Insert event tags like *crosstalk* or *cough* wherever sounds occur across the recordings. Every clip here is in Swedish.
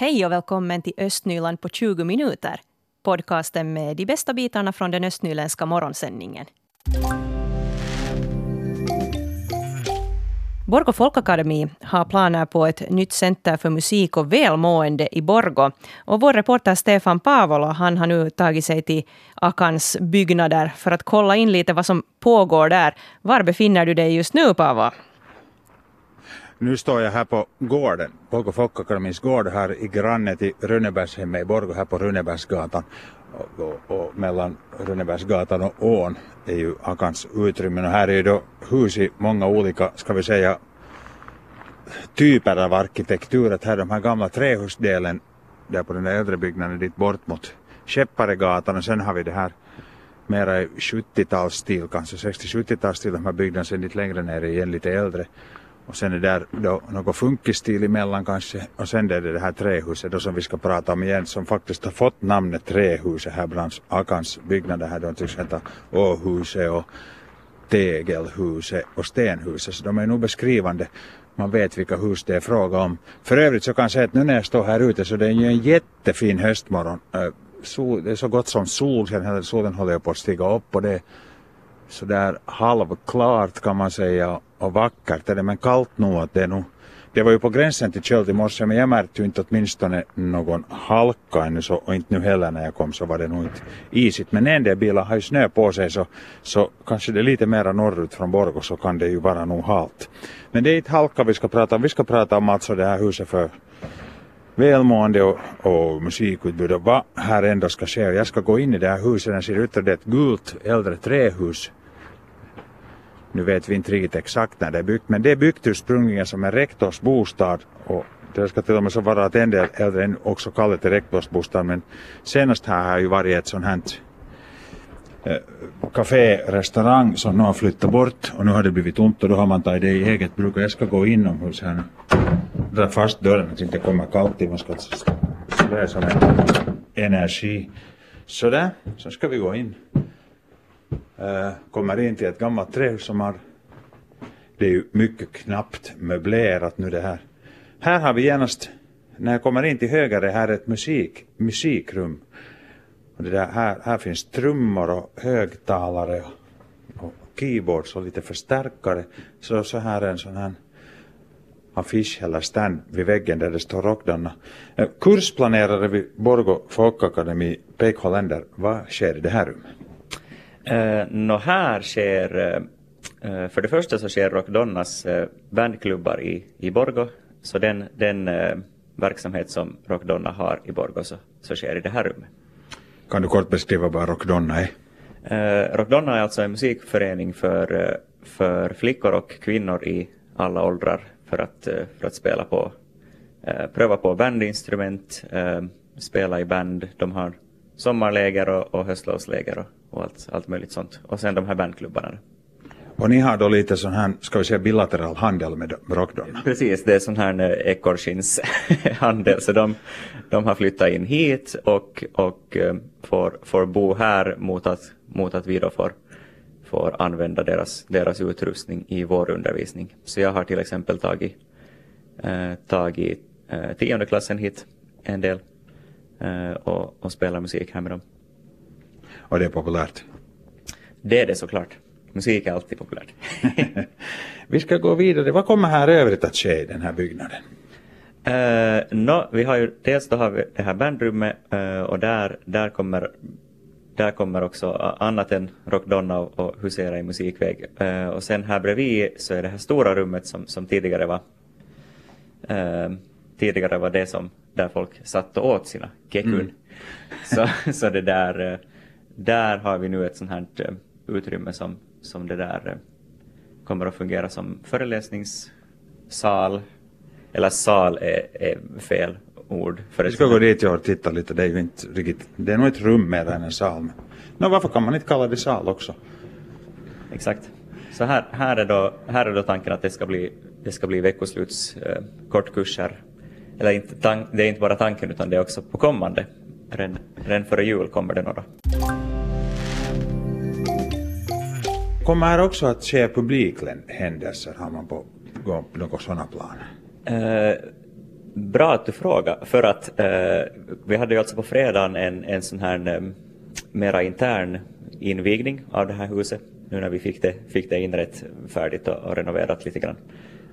Hej och välkommen till Östnyland på 20 minuter. Podcasten med de bästa bitarna från den östnyländska morgonsändningen. Borgå folkakademi har planer på ett nytt center för musik och välmående i Borgå. Och vår reporter Stefan Pavola han har nu tagit sig till Akans byggnader för att kolla in lite vad som pågår där. Var befinner du dig just nu, Paavo? Nu står jag här på gården, Borgå Folkakademis gård här i granne till Rönnebergshemmet i Borgå här på Rönnebergsgatan. Och, och, och mellan Rönnebergsgatan och ån är ju Akans utrymmen och här är ju då hus i många olika, ska vi säga, typer av arkitektur. Att här de här gamla trähusdelen där på den där äldre byggnaden dit bort mot Skepparegatan och sen har vi det här mera i 70-talsstil, kanske 60-70-talsstil, de här byggnaderna sen lite längre ner igen lite äldre. Och sen är det då något funkisstil emellan kanske. Och sen är det det här trähuset då som vi ska prata om igen som faktiskt har fått namnet Trähuset här bland Akans byggnader här då tycks heta Åhuset och Tegelhuset och Stenhuset. Så de är nog beskrivande. Man vet vilka hus det är fråga om. För övrigt så kan jag säga att nu när jag står här ute så det är ju en jättefin höstmorgon. Sol, det är så gott som sol, solen håller på att stiga upp och det är sådär halvklart kan man säga och vackert är det men kallt nog att det är nog det var ju på gränsen till köld i morse men jag märkte ju inte åtminstone någon halka ännu så, och inte nu heller när jag kom så var det nog inte isigt. Men en del bilar har ju snö på sig så, så kanske det är lite mera norrut från Borgå så kan det ju vara nog halt. Men det är inte halka vi ska prata om. Vi ska prata om alltså det här huset för välmående och, och musikutbud och vad här ändå ska ske. Jag ska gå in i det här huset. Det ser ut att det är ett gult äldre trähus nu vet vi inte riktigt exakt när det är byggt, men det är byggt ursprungligen som en rektorsbostad och det ska till och med så vara att en del äldre också kallar det rektorsbostad, men senast här har ju varit ett sånt här eh, café, restaurang som nu har flyttat bort och nu har det blivit tomt och då har man tagit det i eget bruk och jag ska gå inomhus här nu. Dra fast dörren så att det inte kommer kallt i, man ska slösa som en energi. Sådär, så ska vi gå in. Eh, kommer in till ett gammalt trähus som har det är ju mycket knappt möblerat nu det här. Här har vi genast, när jag kommer in till höger, det här är ett musik, musikrum. Och det där, här, här finns trummor och högtalare och, och keyboards och lite förstärkare. Så, så här är en sån här affisch eller stand vid väggen där det står Rockdanna. Eh, kursplanerare vid Borgå Folkakademi, Peik holländer, vad sker i det här rummet? Uh, Nå här sker, uh, för det första så sker Rockdonnas uh, bandklubbar i, i Borgo, så den, den uh, verksamhet som Rockdonna har i Borgo så, så sker i det här rummet. Kan du kort beskriva vad Rockdonna är? Uh, Rockdonna är alltså en musikförening för, för flickor och kvinnor i alla åldrar för att, för att spela på, pröva på bandinstrument, spela i band. De har sommarläger och, och höstlovsläger och, och allt, allt möjligt sånt. Och sen de här bandklubbarna. Och ni har då lite sån här, ska vi säga bilateral handel med Rockdonna? Precis, det är sån här eh, ekorrskinnshandel. *laughs* Så de, de har flyttat in hit och, och eh, får, får bo här mot att, mot att vi då får, får använda deras, deras utrustning i vår undervisning. Så jag har till exempel tagit, eh, tagit eh, tionde klassen hit en del eh, och, och spelar musik här med dem. Och det är populärt? Det är det såklart. Musik är alltid populärt. *laughs* vi ska gå vidare. Vad kommer här övrigt att ske i den här byggnaden? Uh, no, vi har ju, dels då har vi det här bandrummet uh, och där, där, kommer, där kommer också annat än Rockdonna och, och husera i musikväg. Uh, och sen här bredvid så är det här stora rummet som, som tidigare var tidigare var det som där folk satt och åt sina kekun. Mm. *laughs* Så, så det där där har vi nu ett sånt här eh, utrymme som, som det där eh, kommer att fungera som föreläsningssal. Eller sal är, är fel ord. För vi ska gå dit och titta lite, det är ju inte riktigt, det är nog ett rum mer än en sal. Nå, varför kan man inte kalla det sal också? Exakt. Så här, här, är, då, här är då tanken att det ska bli, det ska bli veckosluts eh, kortkurser. Eller inte, tank, det är inte bara tanken utan det är också på kommande. Redan, redan före jul kommer det några. Kommer här också att ske publikhändelser? Har man på, gång, några sådana planer? Eh, bra att du frågar, för att eh, vi hade ju alltså på fredagen en, en sån här eh, mera intern invigning av det här huset, nu när vi fick det, fick det inrett färdigt och, och renoverat lite grann.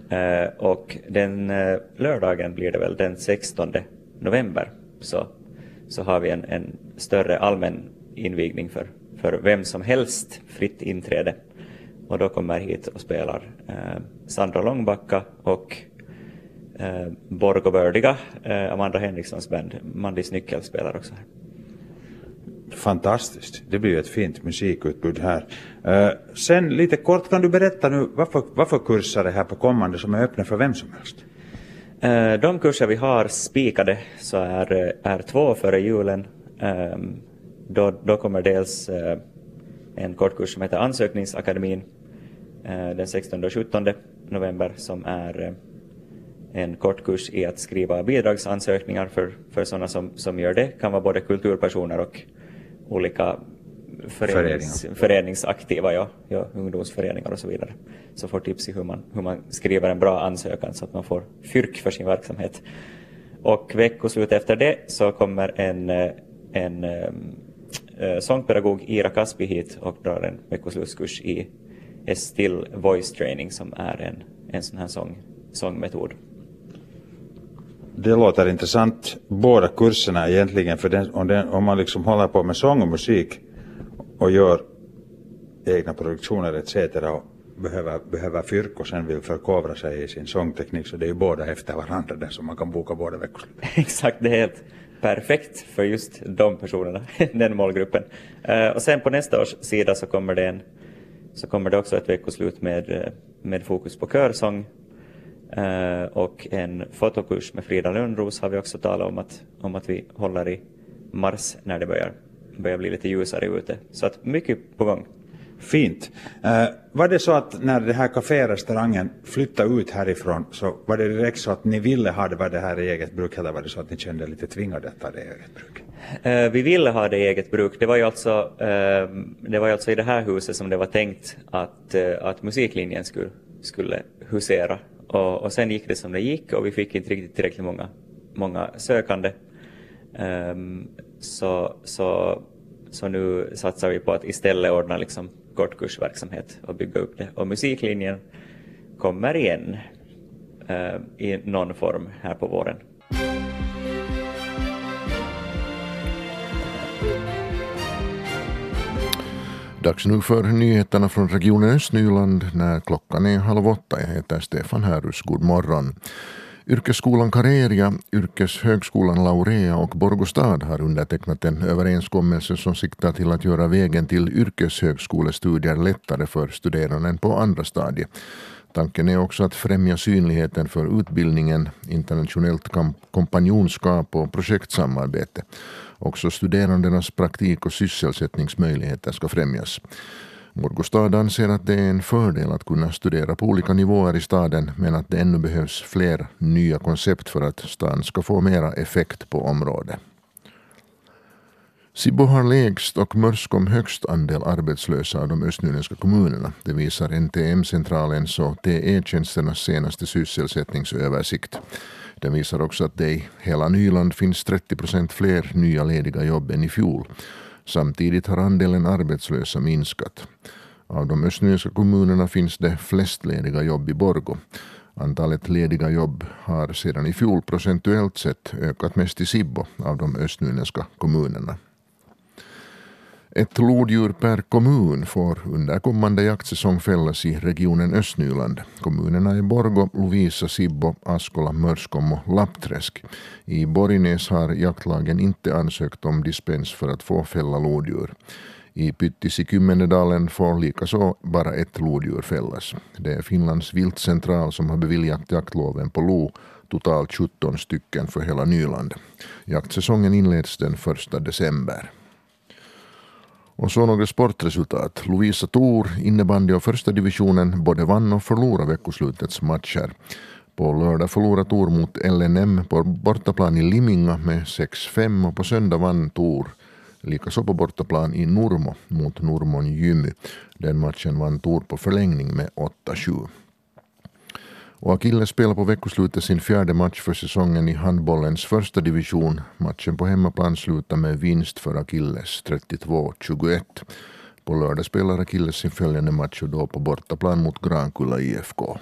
Eh, och den eh, lördagen blir det väl den 16 november, så, så har vi en, en större allmän invigning för, för vem som helst, fritt inträde. Och då kommer hit och spelar eh, Sandra Långbacka och eh, Borgo Bördiga, eh, Amanda Henrikssons band. Mandis Nyckel spelar också här. Fantastiskt. Det blir ju ett fint musikutbud här. Uh, sen lite kort, kan du berätta nu varför, varför kurser är här på kommande som är öppna för vem som helst? Uh, de kurser vi har spikade så är, är två före julen. Då, då kommer dels uh, en kortkurs som heter Ansökningsakademin den 16 och 17 november som är en kortkurs i att skriva bidragsansökningar för, för sådana som, som gör det. kan vara både kulturpersoner och olika förenings, föreningsaktiva, ja, ja, ungdomsföreningar och så vidare. Så får tips i hur man, hur man skriver en bra ansökan så att man får fyrk för sin verksamhet. Och veckoslut efter det så kommer en, en äh, sångpedagog Ira Kaspi hit och drar en veckoslutskurs i Still Voice Training som är en, en sån här sång, sångmetod. Det låter intressant, båda kurserna egentligen, för den, om, den, om man liksom håller på med sång och musik och gör egna produktioner etc. och behöver, behöver fyrk och sen vill förkovra sig i sin sångteknik så det är ju båda efter varandra där så man kan boka båda veckoslut. *laughs* Exakt, det är helt perfekt för just de personerna, *laughs* den målgruppen. Eh, och sen på nästa års sida så kommer det, en, så kommer det också ett veckoslut med, eh, med fokus på körsång eh, och en fotokurs med Frida Lönnros har vi också talat om att, om att vi håller i mars när det börjar, börjar bli lite ljusare ute. Så att mycket på gång. Fint. Uh, var det så att när det här kaférestaurangen flyttade ut härifrån så var det direkt så att ni ville ha det, var det här i eget bruk eller var det så att ni kände er lite tvingade att ta det i eget bruk? Uh, vi ville ha det i eget bruk. Det var ju alltså, ehm, det var ju alltså i det här huset som det var tänkt att, eh, att musiklinjen skulle, skulle husera och, och sen gick det som det gick och vi fick inte riktigt tillräckligt många, många sökande. Um, så, så, så nu satsar vi på att istället ordna liksom kortkursverksamhet och bygga upp det. Och musiklinjen kommer igen eh, i någon form här på våren. Dags nu för nyheterna från regionen Östnyland när klockan är halv åtta. Jag heter Stefan Härus. God morgon. Yrkesskolan Kareria, Yrkeshögskolan Laurea och Borgostad har undertecknat en överenskommelse som siktar till att göra vägen till yrkeshögskolestudier lättare för studerande på andra stadiet. Tanken är också att främja synligheten för utbildningen, internationellt kompanjonskap och projektsamarbete. Också studerandenas praktik och sysselsättningsmöjligheter ska främjas. Morgostad anser att det är en fördel att kunna studera på olika nivåer i staden men att det ännu behövs fler nya koncept för att staden ska få mera effekt på området. Sibbo har lägst och Mörskom högst andel arbetslösa av de östnyländska kommunerna. Det visar NTM-centralens och TE-tjänsternas senaste sysselsättningsöversikt. Den visar också att det i hela Nyland finns 30 procent fler nya lediga jobb än i fjol. Samtidigt har andelen arbetslösa minskat. Av de östnyländska kommunerna finns det flest lediga jobb i Borgo. Antalet lediga jobb har sedan i fjol procentuellt sett ökat mest i Sibbo av de östnyländska kommunerna. Ett lodjur per kommun får under kommande jaktsäsong fällas i regionen Östnyland. Kommunerna är Borgo, Lovisa, Sibbo, Askola, Mörskom och Lappträsk. I Borgnäs har jaktlagen inte ansökt om dispens för att få fälla lodjur. I Pyttis i Kymmendedalen får likaså bara ett lodjur fällas. Det är Finlands viltcentral som har beviljat jaktloven på lo, totalt 17 stycken för hela Nyland. Jaktsäsongen inleds den 1 december. Och så några sportresultat. Lovisa Tor, innebandy och första divisionen, både vann och förlorade veckoslutets matcher. På lördag förlorade Tor mot LNM på bortaplan i Liminga med 6-5 och på söndag vann Tor likaså på bortaplan i Nurmo mot Nurmon Gymy. Den matchen vann Tor på förlängning med 8-7. Och Akilles spelar på veckoslutet sin fjärde match för säsongen i handbollens första division. Matchen på hemmaplan slutar med vinst för Akilles 32-21. På lördag spelar Akilles sin följande match och då på bortaplan mot Grankulla IFK.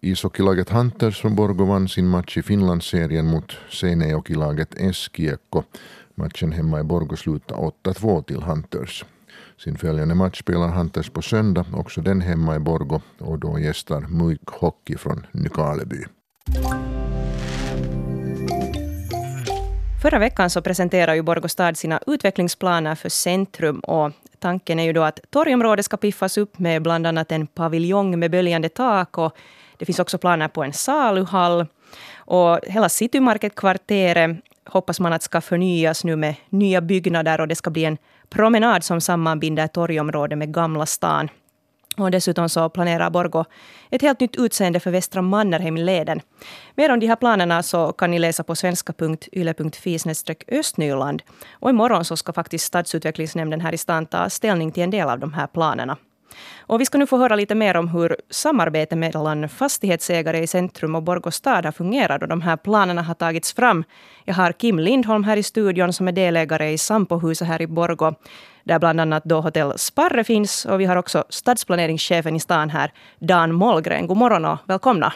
Ishockeylaget Hunters från Borgå vann sin match i Finlandsserien mot Seinejoki-laget Eskiekko. Matchen hemma i Borgå slutade 8-2 till Hunters. Sin följande match spelar Hunters på söndag, också den hemma i Borgo och då gästar Muik Hockey från Nykarleby. Förra veckan så presenterade ju Borgå stad sina utvecklingsplaner för centrum och tanken är ju då att torgområdet ska piffas upp med bland annat en paviljong med böljande tak och det finns också planer på en saluhall. Och hela citymarketkvarteret hoppas man att ska förnyas nu med nya byggnader och det ska bli en promenad som sammanbinder torgområdet med Gamla stan. Och dessutom så planerar Borgo ett helt nytt utseende för Västra Mannerheimleden. Mer om de här planerna så kan ni läsa på svenska.yle.fi östnyland. Och imorgon så ska faktiskt stadsutvecklingsnämnden här i stan ta ställning till en del av de här planerna. Och vi ska nu få höra lite mer om hur samarbetet mellan fastighetsägare i centrum och Borgå stad har fungerat och de här planerna har tagits fram. Jag har Kim Lindholm här i studion som är delägare i Sampohuset här i Borgå där bland annat då hotell Sparre finns. Och vi har också stadsplaneringschefen i stan här, Dan Mollgren. God morgon och välkomna.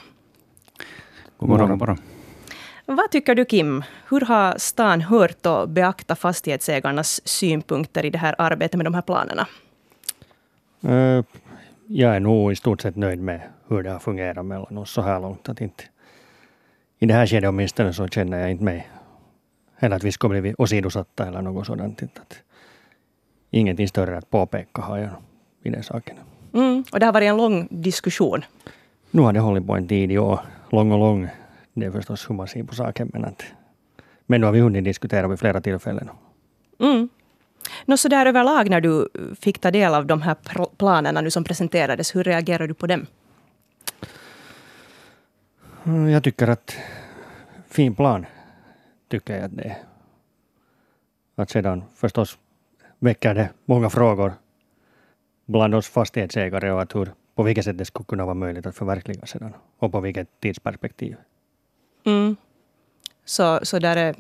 God morgon. God morgon. Vad tycker du Kim? Hur har stan hört och beaktat fastighetsägarnas synpunkter i det här arbetet med de här planerna? Uh, jag är nog i stort sett nöjd med hur det har fungerat mellan oss så här långt. Att inte, I det här skedet åtminstone så känner jag inte mig eller att vi skulle bli åsidosatta eller något sådant. Att ingenting större att påpeka har jag i den saken. Mm, och det har varit en lång diskussion. Nu har det hållit på en tid år. Lång och lång. Det är förstås hur man ser på saken. Men, att, men nu har vi hunnit diskutera vid flera tillfällen. Mm. Nå, så där överlag när du fick ta del av de här planerna nu som presenterades, hur reagerade du på dem? Mm, jag tycker att fin plan tycker jag att det är. Att sedan förstås väcker det många frågor bland oss fastighetsägare och att hur, på vilket sätt det skulle kunna vara möjligt att förverkliga sedan och på vilket tidsperspektiv. Mm. Så, så där är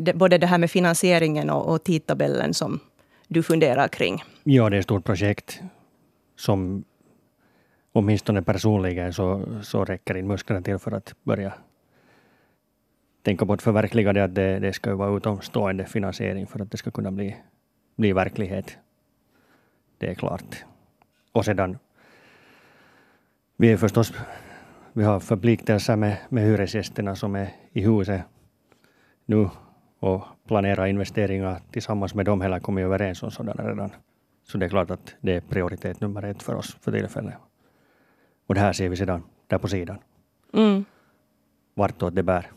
det, både det här med finansieringen och, och tidtabellen som du funderar kring? Ja, det är ett stort projekt som åtminstone personligen så, så räcker inte musklerna till för att börja tänka på att förverkliga det, att det, det ska vara utomstående finansiering för att det ska kunna bli, bli verklighet. Det är klart. Och sedan, vi är förstås, vi har förpliktelser med, med hyresgästerna som är i huset nu och planera investeringar tillsammans med dem eller kommit överens om sådana redan. Så det är klart att det är prioritet nummer ett för oss för tillfället. Och det här ser vi sedan där på sidan. Mm. Vartåt det bär.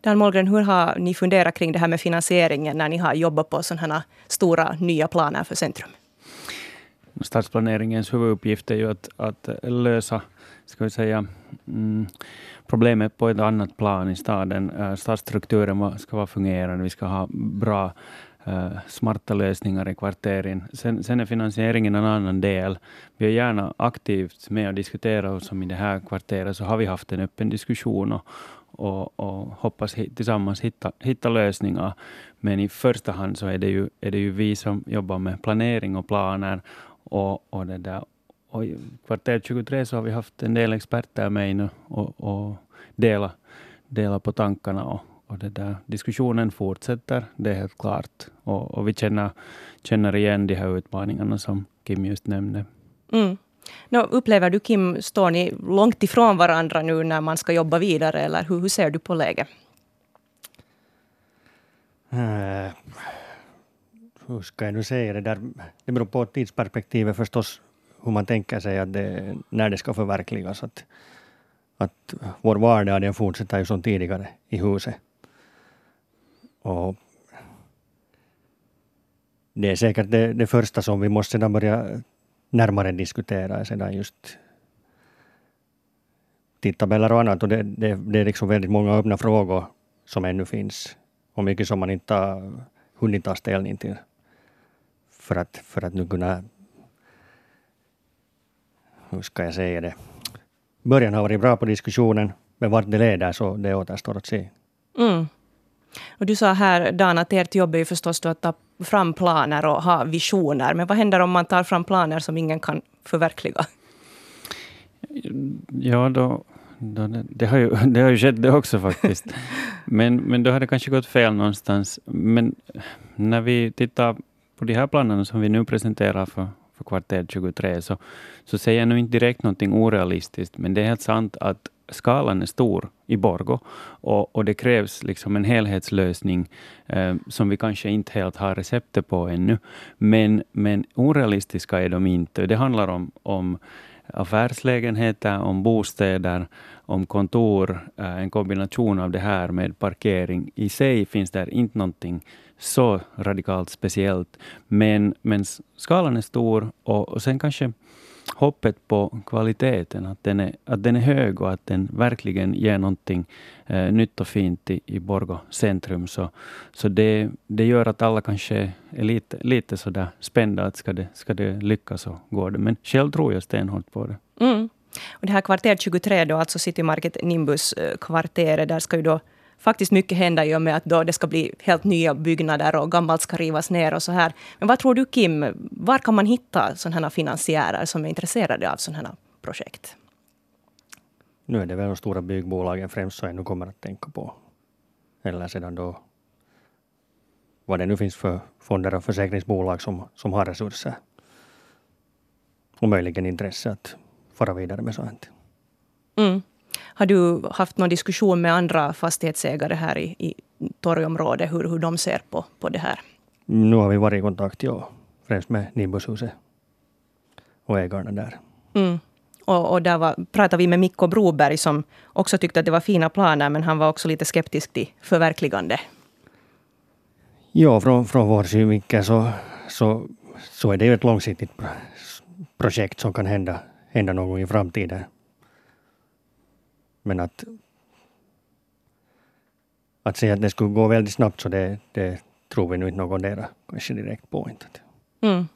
Dan Målgren, hur har ni funderat kring det här med finansieringen när ni har jobbat på sådana här stora nya planer för centrum? Stadsplaneringens huvuduppgift är ju att, att lösa ska vi säga, mm, problemet på ett annat plan i staden. Eh, stadsstrukturen ska vara fungerande, vi ska ha bra eh, smarta lösningar i kvarteren. Sen, sen är finansieringen en annan del. Vi är gärna aktivt med och diskuterar, och som i det här kvarteret så har vi haft en öppen diskussion och, och, och hoppas tillsammans hitta, hitta lösningar. Men i första hand så är det ju, är det ju vi som jobbar med planering och planer och, och det där och i kvarter 23 så har vi haft en del experter med in och, och dela, dela på tankarna. Och, och det där. Diskussionen fortsätter, det är helt klart. Och, och vi känner, känner igen de här utmaningarna som Kim just nämnde. Mm. No, upplever du, Kim, står ni långt ifrån varandra nu när man ska jobba vidare, eller hur, hur ser du på läget? Uh, hur ska jag nu säga det där? Det beror på tidsperspektivet förstås hur man tänker sig att det, när det ska förverkligas. Att, att vår vardag den fortsätter ju som tidigare i huset. Och det är säkert det, det första som vi måste sedan börja närmare diskutera. Sedan just tidtabeller och annat. Och det, det, det är liksom väldigt många öppna frågor som ännu finns. Och mycket som man inte har hunnit ta ställning till. För att, för att nu kunna hur ska jag säga det, början har varit bra på diskussionen, men vart det leder så det återstår att se. Mm. Och du sa här, Dan, att ert jobb är ju förstås att ta fram planer och ha visioner. Men vad händer om man tar fram planer som ingen kan förverkliga? Ja, då, då, det, har ju, *laughs* det har ju skett det också faktiskt. *laughs* men, men då har det kanske gått fel någonstans. Men när vi tittar på de här planerna som vi nu presenterar för, för kvarter 23, så, så säger jag nu inte direkt någonting orealistiskt, men det är helt sant att skalan är stor i Borgo och, och det krävs liksom en helhetslösning eh, som vi kanske inte helt har receptet på ännu. Men, men orealistiska är de inte. Det handlar om, om affärslägenheter, om bostäder, om kontor, eh, en kombination av det här med parkering. I sig finns där inte någonting så radikalt speciellt, men, men skalan är stor och, och sen kanske hoppet på kvaliteten, att den är, att den är hög och att den verkligen ger någonting eh, nytt och fint i, i Borgå centrum. Så, så det, det gör att alla kanske är lite, lite sådär spända att ska det, ska det lyckas så går det. Men själv tror jag stenhårt på det. Mm. Och det här kvarter 23 då, alltså City Market Nimbus-kvarteret, eh, där ska ju då faktiskt mycket hända i och med att då det ska bli helt nya byggnader och gammalt ska rivas ner och så här. Men vad tror du Kim, var kan man hitta sådana här finansiärer som är intresserade av sådana här projekt? Nu är det väl de stora byggbolagen främst som ännu kommer att tänka på. Eller sedan då vad det nu finns för fonder och försäkringsbolag som, som har resurser. Och möjligen intresse att fara vidare med sånt. Mm. Har du haft någon diskussion med andra fastighetsägare här i, i torgområdet, hur, hur de ser på, på det här? Nu har vi varit i kontakt, ja. Främst med Nimbushuset och ägarna där. Mm. Och, och där var, pratade vi med Mikko Broberg som också tyckte att det var fina planer, men han var också lite skeptisk till förverkligande. Ja, från, från vår synvinkel så, så, så är det ju ett långsiktigt projekt som kan hända, hända någon gång i framtiden. Men att, att säga att det skulle gå väldigt snabbt så det, det tror vi nu inte någon där kanske direkt på. Inte. Mm.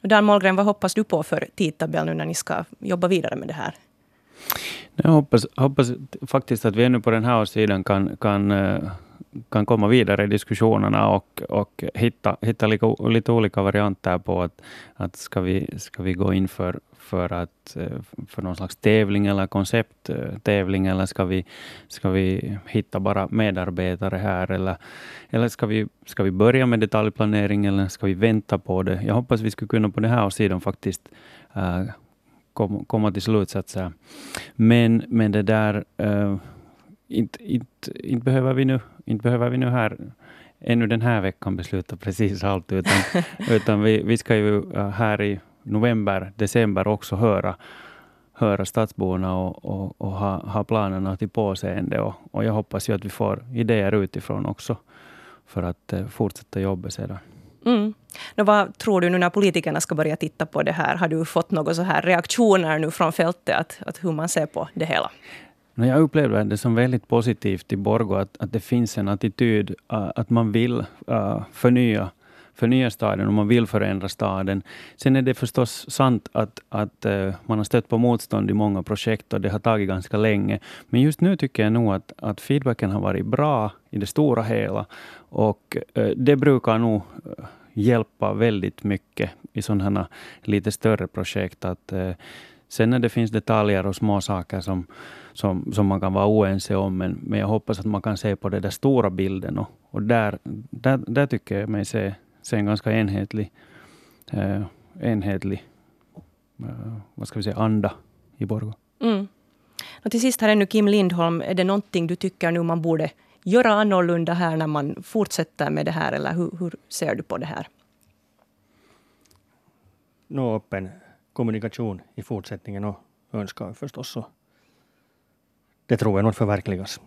Dan Målgren, vad hoppas du på för tidtabell nu när ni ska jobba vidare med det här? Jag hoppas, hoppas faktiskt att vi ännu på den här sidan kan, kan, eh, kan komma vidare i diskussionerna och, och hitta, hitta lite, lite olika varianter på att, att ska, vi, ska vi gå in för, för, att, eh, för någon slags tävling eller koncepttävling eh, eller ska vi, ska vi hitta bara medarbetare här eller, eller ska, vi, ska vi börja med detaljplanering eller ska vi vänta på det? Jag hoppas vi skulle kunna på den här sidan faktiskt äh, kom, komma till slutsatser. Men, men det där, äh, inte, inte, inte, behöver vi nu, inte behöver vi nu här ännu den här veckan besluta precis allt, utan, *laughs* utan vi, vi ska ju uh, här i november, december också höra, höra stadsborna och, och, och ha, ha planerna till påseende. Och, och jag hoppas ju att vi får idéer utifrån också för att eh, fortsätta jobba sedan. Mm. Nå, vad tror du nu när politikerna ska börja titta på det här? Har du fått några så här reaktioner nu från fältet, att, att hur man ser på det hela? Jag upplever det som väldigt positivt i Borgå, att, att det finns en attityd uh, att man vill uh, förnya förnya staden och man vill förändra staden. Sen är det förstås sant att, att uh, man har stött på motstånd i många projekt och det har tagit ganska länge. Men just nu tycker jag nog att, att feedbacken har varit bra i det stora hela och det brukar nog hjälpa väldigt mycket i sådana lite större projekt. Att, sen när det finns detaljer och små saker som som, som man kan vara oense om, men, men jag hoppas att man kan se på den där stora bilden och, och där, där, där tycker jag mig se, se en ganska enhetlig, eh, enhetlig eh, vad ska vi säga, anda i Borgå. Mm. Och till sist här ännu Kim Lindholm, är det någonting du tycker nu man borde göra annorlunda här när man fortsätter med det här, eller hur, hur ser du på det här? Nå, öppen kommunikation i fortsättningen och önskar förstås så det tror jag nog förverkligas.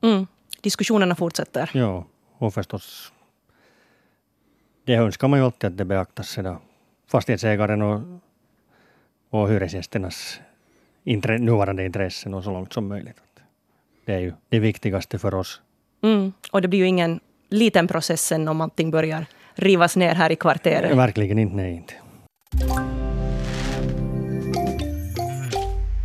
Mm. Diskussionerna fortsätter. Ja, och förstås det önskar man ju alltid att det beaktas sedan fastighetsägaren och, och hyresgästernas intre, nuvarande intressen och så långt som möjligt. Det är ju det viktigaste för oss. Mm. Och det blir ju ingen liten process sen om allting börjar rivas ner här i kvarteret. Verkligen inte, nej inte.